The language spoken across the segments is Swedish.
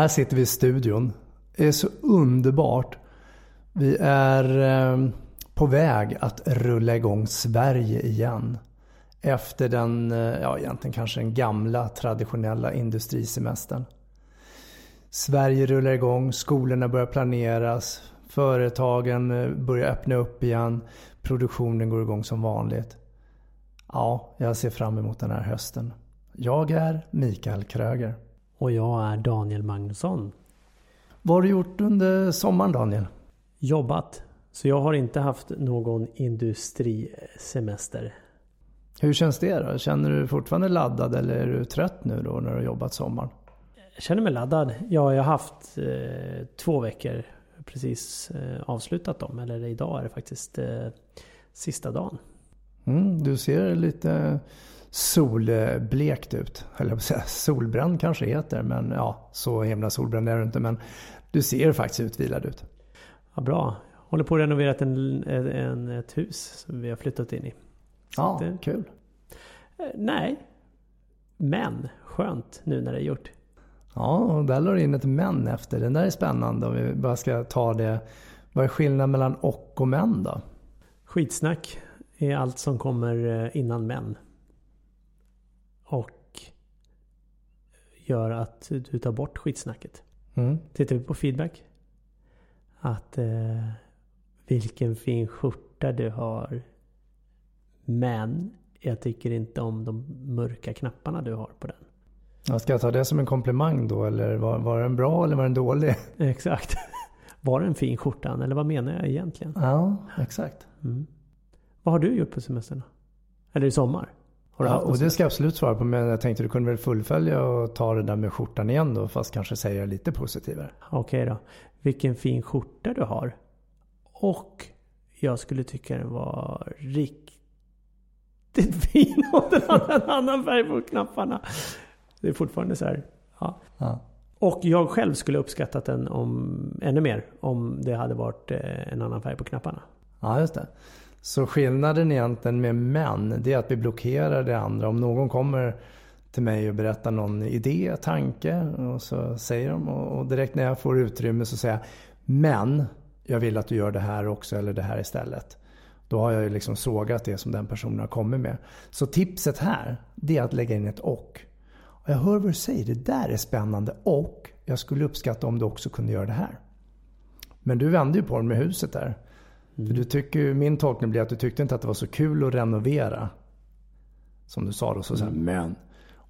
Här sitter vi i studion. Det är så underbart. Vi är eh, på väg att rulla igång Sverige igen. Efter den, eh, ja egentligen kanske den gamla traditionella industrisemestern. Sverige rullar igång, skolorna börjar planeras, företagen eh, börjar öppna upp igen, produktionen går igång som vanligt. Ja, jag ser fram emot den här hösten. Jag är Mikael Kröger. Och jag är Daniel Magnusson. Vad har du gjort under sommaren Daniel? Jobbat. Så jag har inte haft någon industrisemester. Hur känns det då? Känner du dig fortfarande laddad eller är du trött nu då när du har jobbat sommaren? Jag känner mig laddad. Ja, jag har haft eh, två veckor precis eh, avslutat dem. Eller idag är det faktiskt eh, sista dagen. Mm, du ser lite solblekt ut. Eller jag säga, solbränd kanske heter men ja, så himla solbränd är du inte. Men du ser faktiskt utvilad ut. Ja, bra. Håller på att renovera en, en, ett hus som vi har flyttat in i. Så Ja, det- kul. Eh, Nej. Men skönt nu när det är gjort. Ja, och där la du in ett men efter. Den där är spännande om vi bara ska ta det. Vad är skillnaden mellan och och men då? Skitsnack är allt som kommer eh, innan män. Och gör att du tar bort skitsnacket. Mm. Tittar vi på feedback. Att eh, vilken fin skjorta du har. Men jag tycker inte om de mörka knapparna du har på den. Ja, ska jag ta det som en komplimang då eller var, var den bra eller var den dålig? Exakt. Var det en fin skjorta eller vad menar jag egentligen? Ja, exakt. Mm. Vad har du gjort på semestern? Eller i sommar? Ja, och det ska jag absolut svara på men jag tänkte du kunde väl fullfölja och ta det där med skjortan igen då fast kanske säga lite positivare. Okej då. Vilken fin skjorta du har. Och jag skulle tycka den var riktigt fin om den hade en annan färg på knapparna. Det är fortfarande så här. Ja. Ja. Och jag själv skulle uppskattat den om, ännu mer om det hade varit eh, en annan färg på knapparna. Ja, just det. Så skillnaden egentligen med män, det är att vi blockerar det andra. Om någon kommer till mig och berättar någon idé, tanke och så säger de och direkt när jag får utrymme så säger jag Men jag vill att du gör det här också eller det här istället. Då har jag ju liksom sågat det som den personen har kommit med. Så tipset här, det är att lägga in ett och. Och jag hör vad du säger, det där är spännande och jag skulle uppskatta om du också kunde göra det här. Men du vände ju på det med huset där. För du tycker min tolkning blir att du tyckte inte att det var så kul att renovera. Som du sa då, så sen, men.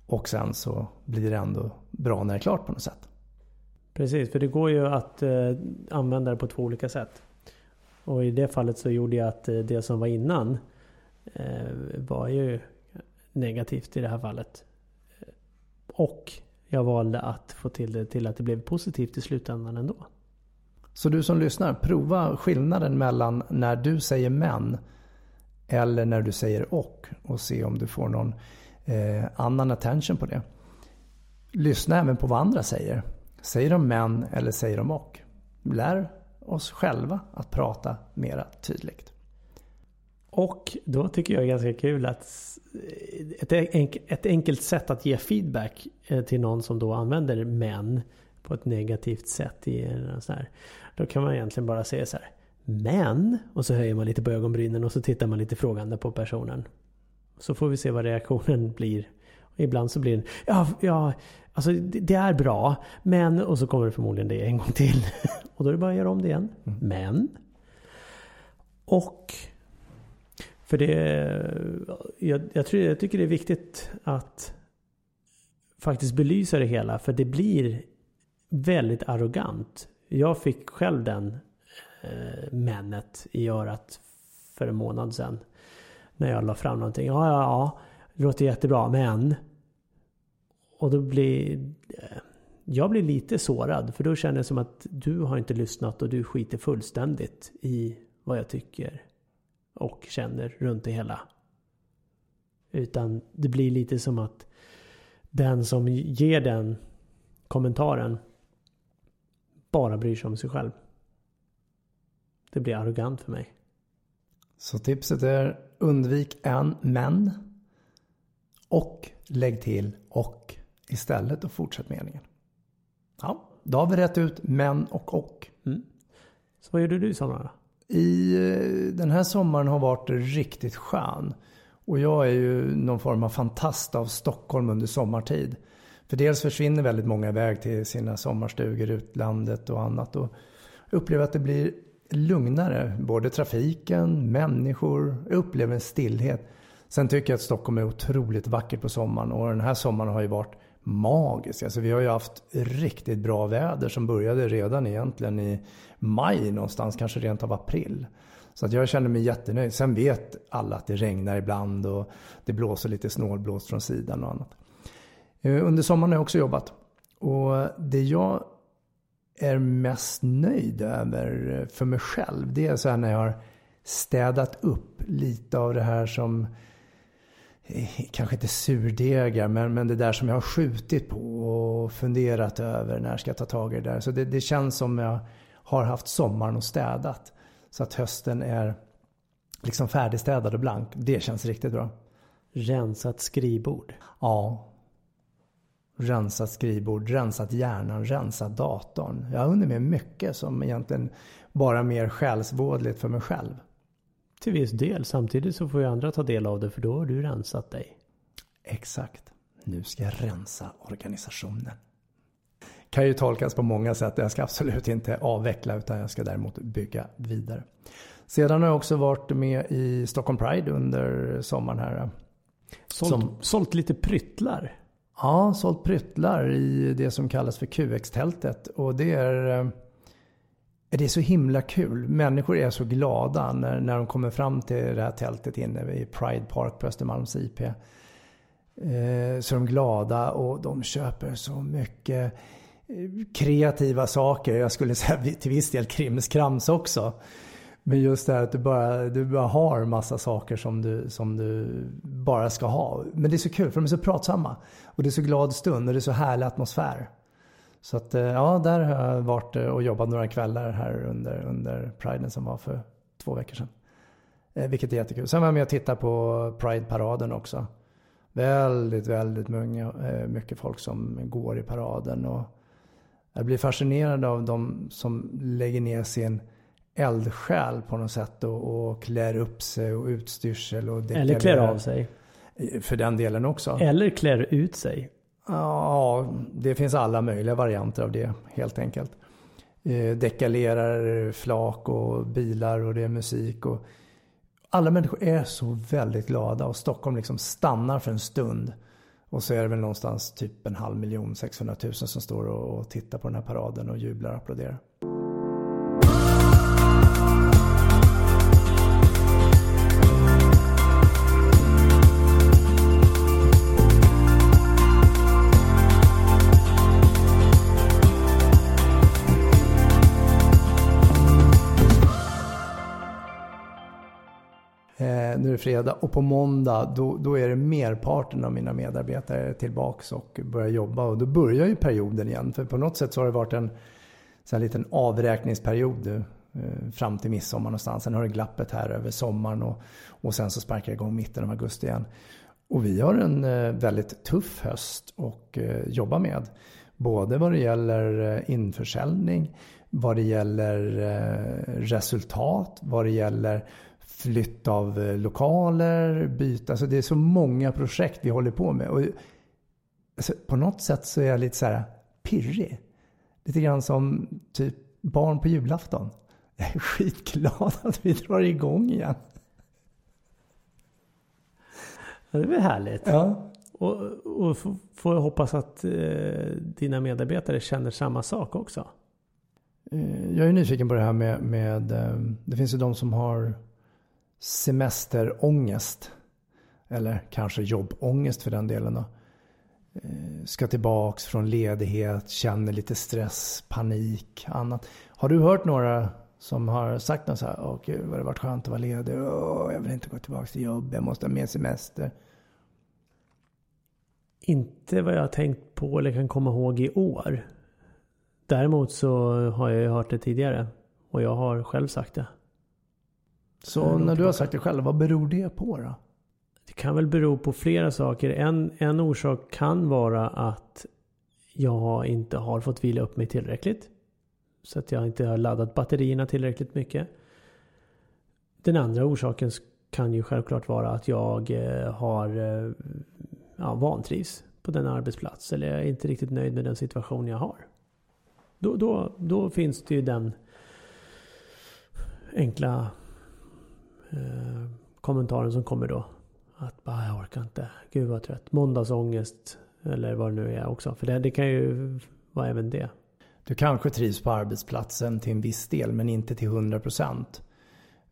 Och sen så blir det ändå bra när det är klart på något sätt. Precis, för det går ju att eh, använda det på två olika sätt. Och i det fallet så gjorde jag att eh, det som var innan eh, var ju negativt i det här fallet. Och jag valde att få till det till att det blev positivt i slutändan ändå. Så du som lyssnar, prova skillnaden mellan när du säger men eller när du säger och och se om du får någon eh, annan attention på det. Lyssna även på vad andra säger. Säger de men eller säger de och? Lär oss själva att prata mera tydligt. Och då tycker jag är ganska kul att ett, enkelt sätt att ge feedback eh, till någon som då använder men på ett negativt sätt i en sån här. Då kan man egentligen bara säga så här. Men, och så höjer man lite på ögonbrynen och så tittar man lite frågande på personen. Så får vi se vad reaktionen blir. Ibland så blir den, ja, ja, alltså det, det är bra, men, och så kommer det förmodligen det en gång till. och då är det bara att göra om det igen. Mm. Men. Och. För det, jag, jag, tror, jag tycker det är viktigt att faktiskt belysa det hela. För det blir väldigt arrogant. Jag fick själv den eh, männet i örat för en månad sedan. När jag la fram någonting. Ja, ja, ja. Det låter jättebra, men. Och då blir... Eh, jag blir lite sårad. För då känner jag som att du har inte lyssnat och du skiter fullständigt i vad jag tycker. Och känner runt det hela. Utan det blir lite som att den som ger den kommentaren bara bryr sig om sig själv. Det blir arrogant för mig. Så tipset är undvik en men. Och lägg till och istället och fortsätt meningen. Ja, då har vi rätt ut men och och. Mm. Så vad gjorde du i sommar då? I eh, den här sommaren har varit riktigt skön. Och jag är ju någon form av fantast av Stockholm under sommartid. För dels försvinner väldigt många iväg till sina sommarstugor i utlandet och annat. Och upplever att det blir lugnare. Både trafiken, människor. Jag upplever en stillhet. Sen tycker jag att Stockholm är otroligt vackert på sommaren. Och den här sommaren har ju varit magisk. Alltså vi har ju haft riktigt bra väder som började redan egentligen i maj någonstans. Kanske rent av april. Så att jag känner mig jättenöjd. Sen vet alla att det regnar ibland och det blåser lite snålblåst från sidan och annat. Eh, under sommaren har jag också jobbat. Och det jag är mest nöjd över för mig själv, det är så här när jag har städat upp lite av det här som eh, kanske inte surdegar, men, men det där som jag har skjutit på och funderat över när jag ska ta tag i det där. Så det, det känns som jag har haft sommaren och städat. Så att hösten är liksom färdigstädad och blank. Det känns riktigt bra. Rensat skrivbord. Ja. Rensat skrivbord, rensat hjärnan, rensat datorn. Jag har hunnit med mycket som egentligen bara mer själsvådligt för mig själv. Till viss del. Samtidigt så får ju andra ta del av det för då har du rensat dig. Exakt. Nu ska jag rensa organisationen. Kan ju tolkas på många sätt. Jag ska absolut inte avveckla utan jag ska däremot bygga vidare. Sedan har jag också varit med i Stockholm Pride under sommaren här. Sålt, som, sålt lite pryttlar. Ja, sålt pryttlar i det som kallas för QX-tältet. Och det är, eh, det är så himla kul. Människor är så glada när, när de kommer fram till det här tältet inne i Pride Park på Östermalms IP. Eh, så är de glada och de köper så mycket eh, kreativa saker. Jag skulle säga till viss del krimskrams också. Men just det här att du bara, du bara har massa saker som du, som du bara ska ha. Men det är så kul för de är så pratsamma. Och det är så glad stund och det är så härlig atmosfär. Så att eh, ja, där har jag varit eh, och jobbat några kvällar här under, under Priden som var för två veckor sedan. Eh, vilket är jättekul. Sen var jag med och tittade på Pride-paraden också. Väldigt, väldigt många, eh, mycket folk som går i paraden. Och jag blir fascinerad av de som lägger ner sin eldsjäl på något sätt och, och klär upp sig och utstyrsel och Eller klär av sig. För den delen också. Eller klär ut sig. Ja, det finns alla möjliga varianter av det helt enkelt. Eh, dekalerar flak och bilar och det är musik. Och alla människor är så väldigt glada och Stockholm liksom stannar för en stund. Och så är det väl någonstans typ en halv miljon, 600 000 som står och tittar på den här paraden och jublar och applåderar. Eh, nu är det fredag och på måndag då, då är det merparten av mina medarbetare tillbaks och börjar jobba. Och då börjar ju perioden igen. För på något sätt så har det varit en sån här liten avräkningsperiod nu. Eh, fram till midsommar någonstans. Sen har det glappet här över sommaren och, och sen så sparkar det igång mitten av augusti igen. Och vi har en eh, väldigt tuff höst att eh, jobba med. Både vad det gäller införsäljning, vad det gäller resultat, vad det gäller flytt av lokaler, byta. Alltså det är så många projekt vi håller på med. Och, alltså, på något sätt så är jag lite så här pirrig. Lite grann som typ barn på julafton. Jag är skitglad att vi drar igång igen. Ja, det är väl härligt. Ja. Och, och får jag hoppas att eh, dina medarbetare känner samma sak också. Eh, jag är nyfiken på det här med, med eh, det finns ju de som har semesterångest. Eller kanske jobbångest för den delen då. Eh, ska tillbaks från ledighet, känner lite stress, panik, annat. Har du hört några som har sagt något så här, åh gud vad det varit skönt att vara ledig, åh, jag vill inte gå tillbaka till jobb, jag måste ha mer semester. Inte vad jag har tänkt på eller kan komma ihåg i år. Däremot så har jag ju hört det tidigare. Och jag har själv sagt det. Så när du har sagt det själv, vad beror det på då? Det kan väl bero på flera saker. En, en orsak kan vara att jag inte har fått vila upp mig tillräckligt. Så att jag inte har laddat batterierna tillräckligt mycket. Den andra orsaken kan ju självklart vara att jag eh, har eh, ja, vantrivs på den arbetsplats. Eller jag är inte riktigt nöjd med den situation jag har. Då, då, då finns det ju den enkla eh, kommentaren som kommer då. Att bara, jag orkar inte. Gud vad trött. Måndagsångest. Eller vad det nu är också. För det, det kan ju vara även det. Du kanske trivs på arbetsplatsen till en viss del men inte till 100 procent.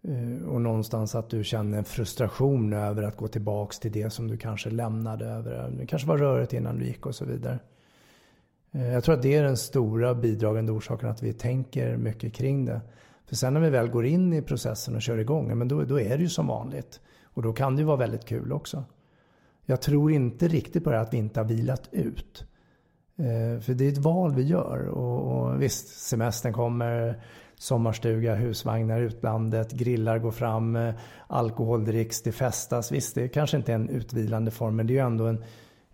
Eh, och någonstans att du känner en frustration över att gå tillbaks till det som du kanske lämnade över. Det kanske var rörigt innan du gick och så vidare. Eh, jag tror att det är den stora bidragande orsaken att vi tänker mycket kring det. För sen när vi väl går in i processen och kör igång, men då, då är det ju som vanligt. Och då kan det ju vara väldigt kul också. Jag tror inte riktigt på det här att vi inte har vilat ut. Eh, för det är ett val vi gör. Och, och visst, semestern kommer, sommarstuga, husvagnar, utlandet, grillar går fram, eh, alkohol dricks, det festas. Visst, det kanske inte är en utvilande form, men det är ju ändå en,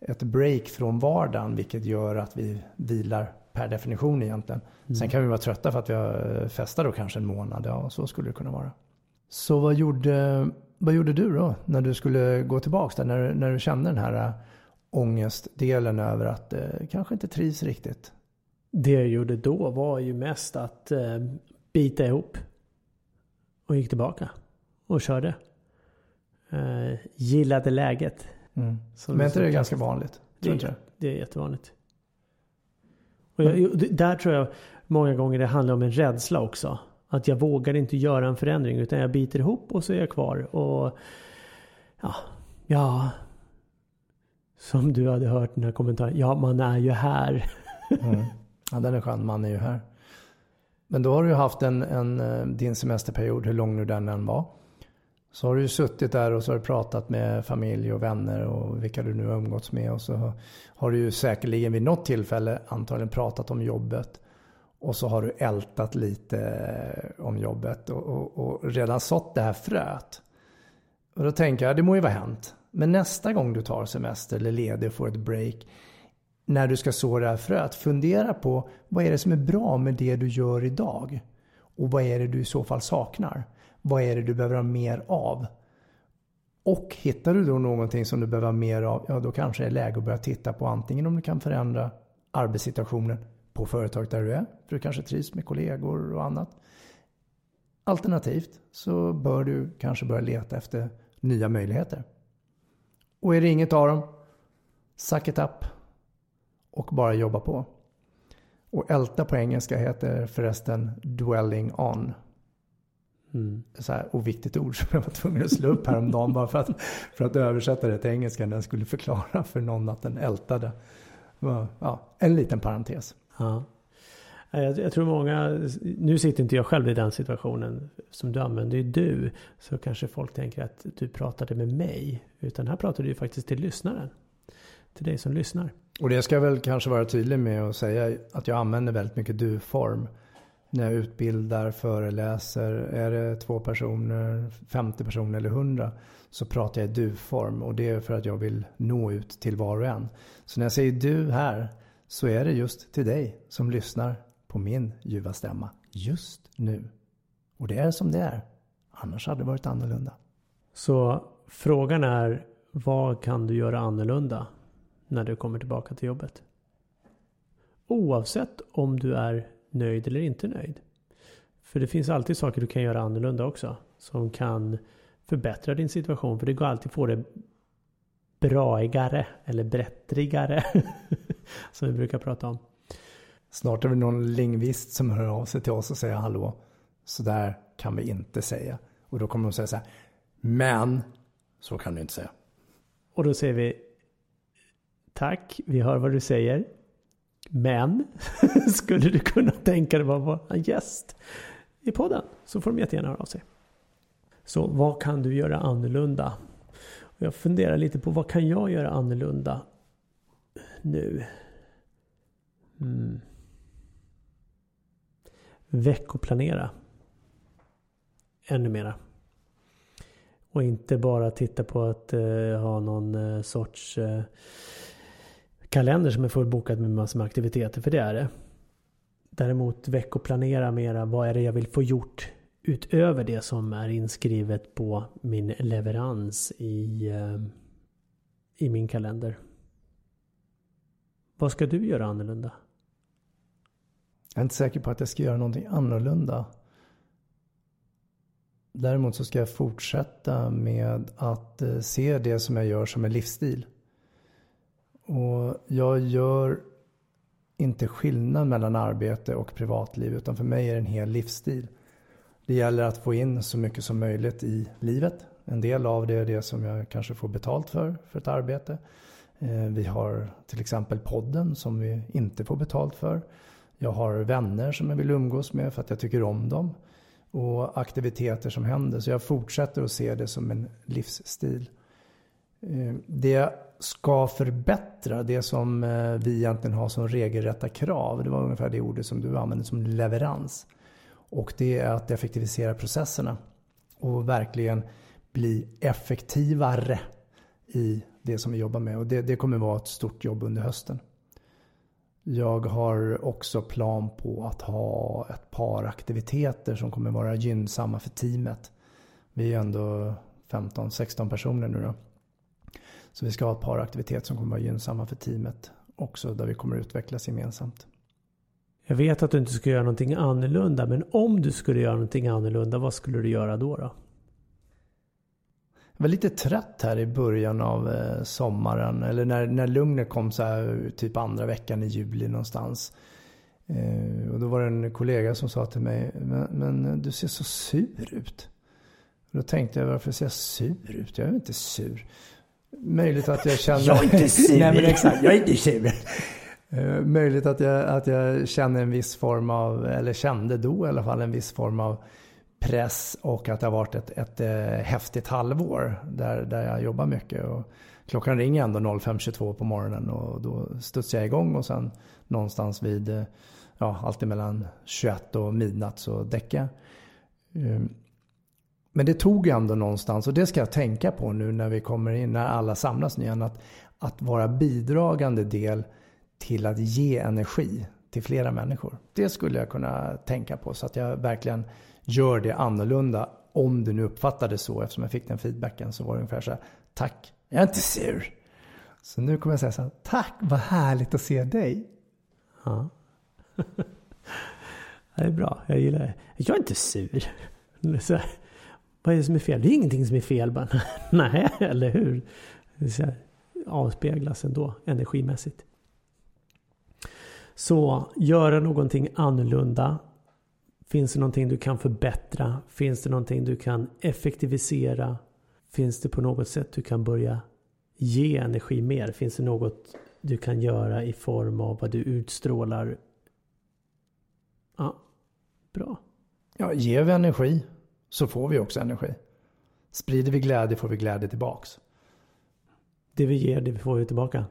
ett break från vardagen, vilket gör att vi vilar per definition egentligen. Mm. Sen kan vi vara trötta för att vi har eh, festat då kanske en månad, ja så skulle det kunna vara. Så vad gjorde, vad gjorde du då när du skulle gå tillbaka där, när, när du kände den här ångestdelen över att eh, kanske inte trivs riktigt? Det jag gjorde då var ju mest att eh, bita ihop. Och gick tillbaka. Och körde. Eh, gillade läget. Mm. Men är inte det ganska vanligt? Det, det? det är jättevanligt. Och jag, där tror jag många gånger det handlar om en rädsla också. Att jag vågar inte göra en förändring utan jag biter ihop och så är jag kvar. Och ja, ja som du hade hört den här kommentaren. Ja, man är ju här. mm. Ja, den är skön. Man är ju här. Men då har du haft en, en, eh, din semesterperiod, hur lång nu den än var. Så har du suttit där och så har du pratat med familj och vänner och vilka du nu har umgåtts med. Och så har du ju säkerligen vid något tillfälle antagligen pratat om jobbet. Och så har du ältat lite eh, om jobbet och, och, och redan sått det här fröet. Och då tänker jag, det må ju vara hänt. Men nästa gång du tar semester eller ledig och får ett break. När du ska så det här fröet. Fundera på vad är det som är bra med det du gör idag? Och vad är det du i så fall saknar? Vad är det du behöver ha mer av? Och hittar du då någonting som du behöver ha mer av, ja då kanske det är läge att börja titta på antingen om du kan förändra arbetssituationen på företaget där du är, för du kanske trivs med kollegor och annat. Alternativt så bör du kanske börja leta efter nya möjligheter. Och är det inget av dem, suck it up och bara jobba på. Och älta på engelska heter förresten dwelling on. Mm. Så här oviktigt ord som jag var tvungen att slå upp häromdagen bara för att, för att översätta det till engelska. Den skulle förklara för någon att den ältade. Ja, en liten parentes. Ja. Jag, jag, tror många, nu sitter inte jag själv i den situationen som du använder ju du. Så kanske folk tänker att du pratade med mig. Utan här pratar du ju faktiskt till lyssnaren. Till dig som lyssnar. Och det ska jag väl kanske vara tydlig med att säga att jag använder väldigt mycket du-form. När jag utbildar, föreläser. Är det två personer, 50 personer eller 100 så pratar jag i du-form. Och det är för att jag vill nå ut till var och en. Så när jag säger du här så är det just till dig som lyssnar på min ljuva stämma just nu. Och det är som det är. Annars hade det varit annorlunda. Så frågan är, vad kan du göra annorlunda när du kommer tillbaka till jobbet? Oavsett om du är nöjd eller inte nöjd. För det finns alltid saker du kan göra annorlunda också. Som kan förbättra din situation. För det går alltid att få det braigare eller brättrigare. som vi brukar prata om. Snart är det någon lingvist som hör av sig till oss och säger hallå. Så där kan vi inte säga. Och då kommer de säga så här. Men så kan du inte säga. Och då säger vi Tack, vi hör vad du säger. Men skulle du kunna tänka dig att vara en gäst i podden så får de jättegärna höra av sig. Så vad kan du göra annorlunda? Jag funderar lite på vad kan jag göra annorlunda nu? Mm. Veckoplanera. Ännu mera. Och inte bara titta på att eh, ha någon eh, sorts eh, kalender som är fullbokad med massor med aktiviteter, för det är det. Däremot veckoplanera mera, vad är det jag vill få gjort utöver det som är inskrivet på min leverans i, eh, i min kalender. Vad ska du göra annorlunda? Jag är inte säker på att jag ska göra någonting annorlunda. Däremot så ska jag fortsätta med att eh, se det som jag gör som en livsstil. Och jag gör inte skillnad mellan arbete och privatliv utan för mig är det en hel livsstil. Det gäller att få in så mycket som möjligt i livet. En del av det är det som jag kanske får betalt för, för ett arbete. Eh, vi har till exempel podden som vi inte får betalt för. Jag har vänner som jag vill umgås med för att jag tycker om dem. Och aktiviteter som händer. Så jag fortsätter att se det som en livsstil. Eh, det ska förbättra det som eh, vi egentligen har som regelrätta krav. Det var ungefär det ordet som du använde som leverans. Och det är att effektivisera processerna. Och verkligen bli effektivare i det som vi jobbar med. Och det, det kommer vara ett stort jobb under hösten. Jag har också plan på att ha ett par aktiviteter som kommer vara gynnsamma för teamet. Vi är ändå 15-16 personer nu då. Så vi ska ha ett par aktiviteter som kommer vara gynnsamma för teamet också där vi kommer utvecklas gemensamt. Jag vet att du inte ska göra någonting annorlunda men om du skulle göra någonting annorlunda vad skulle du göra då? då? Var lite trött här i början av eh, sommaren. Eller när, när lugnet kom så här typ andra veckan i juli någonstans. Eh, och då var det en kollega som sa till mig, men, men du ser så sur ut. Och då tänkte jag, varför ser jag sur ut? Jag är inte sur. Möjligt att jag känner... jag är inte sur! Nej men exakt, jag är inte sur. Eh, möjligt att jag, att jag känner en viss form av, eller kände då i alla fall en viss form av press och att det har varit ett, ett, ett eh, häftigt halvår där, där jag jobbar mycket. Och klockan ringer ändå 05.22 på morgonen och då studsar jag igång och sen någonstans vid, eh, ja, alltid mellan 21 och midnatt så däckar jag. Ehm, men det tog ändå någonstans och det ska jag tänka på nu när vi kommer in, när alla samlas igen. Att, att vara bidragande del till att ge energi till flera människor. Det skulle jag kunna tänka på så att jag verkligen gör det annorlunda. Om du nu uppfattar det så, eftersom jag fick den feedbacken så var det ungefär så här, tack, jag är inte sur. Så nu kommer jag säga så här, tack, vad härligt att se dig. Ja. Det är bra, jag gillar det. Jag är inte sur. Så här, vad är det som är fel? Det är ingenting som är fel. Bara, nej, eller hur? Så här, avspeglas ändå energimässigt. Så göra någonting annorlunda Finns det någonting du kan förbättra? Finns det någonting du kan effektivisera? Finns det på något sätt du kan börja ge energi mer? Finns det något du kan göra i form av vad du utstrålar? Ja, bra. Ja, ger vi energi så får vi också energi. Sprider vi glädje får vi glädje tillbaks. Det vi ger, det får vi tillbaka.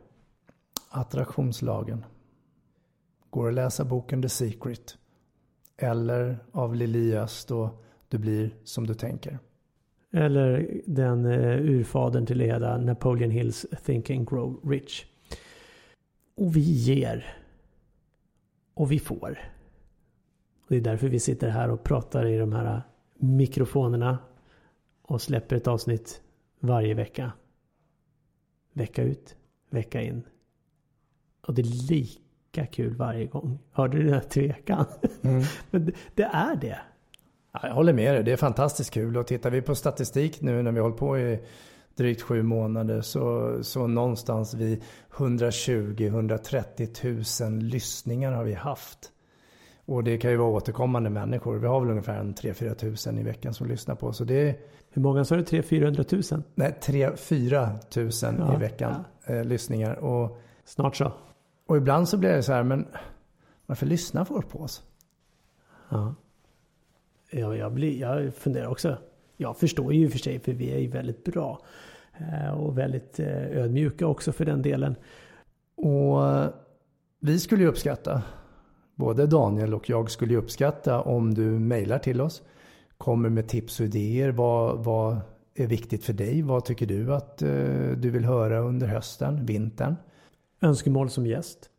Attraktionslagen. Går att läsa boken The Secret eller av Lilias då Du blir som du tänker. Eller den eh, urfadern till Leda, Napoleon Hills Think and Grow Rich. Och vi ger Och vi får. Och det är därför vi sitter här och pratar i de här mikrofonerna. Och släpper ett avsnitt varje vecka. Vecka ut, vecka in. Och det är lika kul varje gång. Hörde du den här tvekan? Mm. Men det, är det. Ja, jag håller med dig. Det är fantastiskt kul. Och tittar vi på statistik nu när vi hållit på i drygt sju månader så, så någonstans vid 120-130 000 lyssningar har vi haft. Och det kan ju vara återkommande människor. Vi har väl ungefär 3-4 tusen i veckan som lyssnar på. Så det Hur många sa du? 300-400 000? Nej, 3-4 tusen ja, i veckan ja. eh, lyssningar. Och, Snart så. Och ibland så blir det så här, men varför lyssnar folk på oss? Ja. Ja, jag, blir, jag funderar också. Jag förstår ju i och för sig, för vi är ju väldigt bra. Eh, och väldigt eh, ödmjuka också för den delen. Och eh, vi skulle ju uppskatta, både Daniel och jag skulle ju uppskatta om du mejlar till oss. Kommer med tips och idéer. Vad, vad är viktigt för dig? Vad tycker du att du vill höra under hösten, vintern? Önskemål som gäst?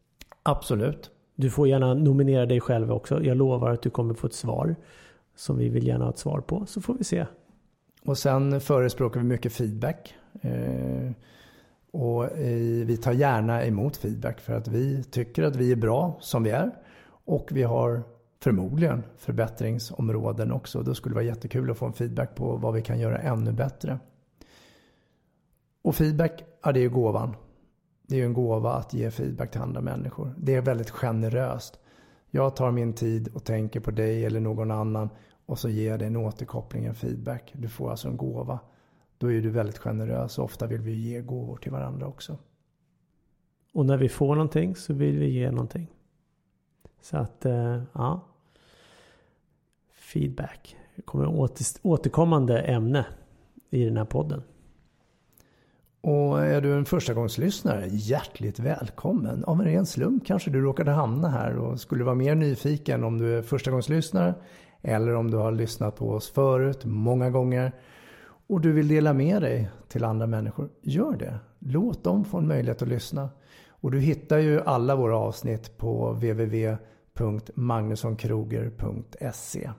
Absolut. Du får gärna nominera dig själv också. Jag lovar att du kommer få ett svar som vi vill gärna ha ett svar på. Så får vi se. Och sen förespråkar vi mycket feedback. Eh, och vi tar gärna emot feedback för att vi tycker att vi är bra som vi är. Och vi har förmodligen förbättringsområden också. Då skulle det vara jättekul att få en feedback på vad vi kan göra ännu bättre. Och feedback, ja det är gåvan. Det är ju en gåva att ge feedback till andra människor. Det är väldigt generöst. Jag tar min tid och tänker på dig eller någon annan och så ger jag dig en återkoppling, en feedback. Du får alltså en gåva. Då är du väldigt generös ofta vill vi ge gåvor till varandra också. Och när vi får någonting så vill vi ge någonting. Så att, eh, ja. Feedback. Det kommer återkommande ämne i den här podden. Och är du en förstagångslyssnare, hjärtligt välkommen. Av en ren slump kanske du råkade hamna här och skulle vara mer nyfiken om du är förstagångslyssnare eller om du har lyssnat på oss förut många gånger och du vill dela med dig till andra människor. Gör det. Låt dem få en möjlighet att lyssna. Och du hittar ju alla våra avsnitt på www.magnussonkroger.se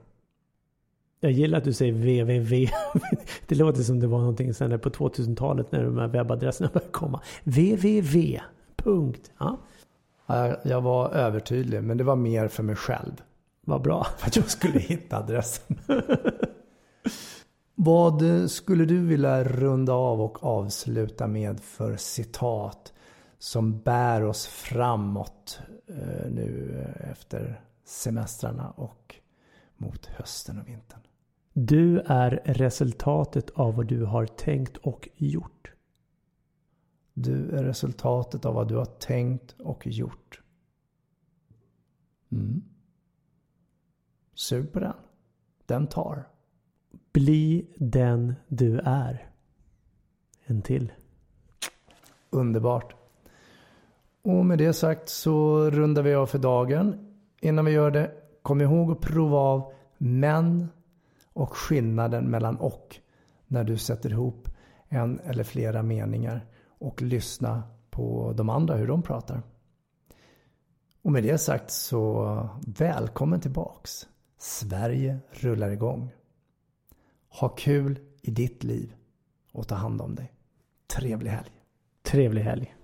jag gillar att du säger www. Det låter som det var någonting sen på 2000-talet när de här webbadresserna började komma. www. Punkt. Ja. Jag var övertydlig, men det var mer för mig själv. Vad bra. För att jag skulle hitta adressen. Vad skulle du vilja runda av och avsluta med för citat som bär oss framåt eh, nu efter semestrarna och mot hösten och vintern? Du är resultatet av vad du har tänkt och gjort. Du är resultatet av vad du har tänkt och gjort. Mm. Sug på den. Den tar. Bli den du är. En till. Underbart. Och med det sagt så rundar vi av för dagen. Innan vi gör det, kom ihåg att prova av men och skillnaden mellan och när du sätter ihop en eller flera meningar och lyssna på de andra hur de pratar. Och med det sagt så välkommen tillbaks. Sverige rullar igång. Ha kul i ditt liv och ta hand om dig. Trevlig helg. Trevlig helg.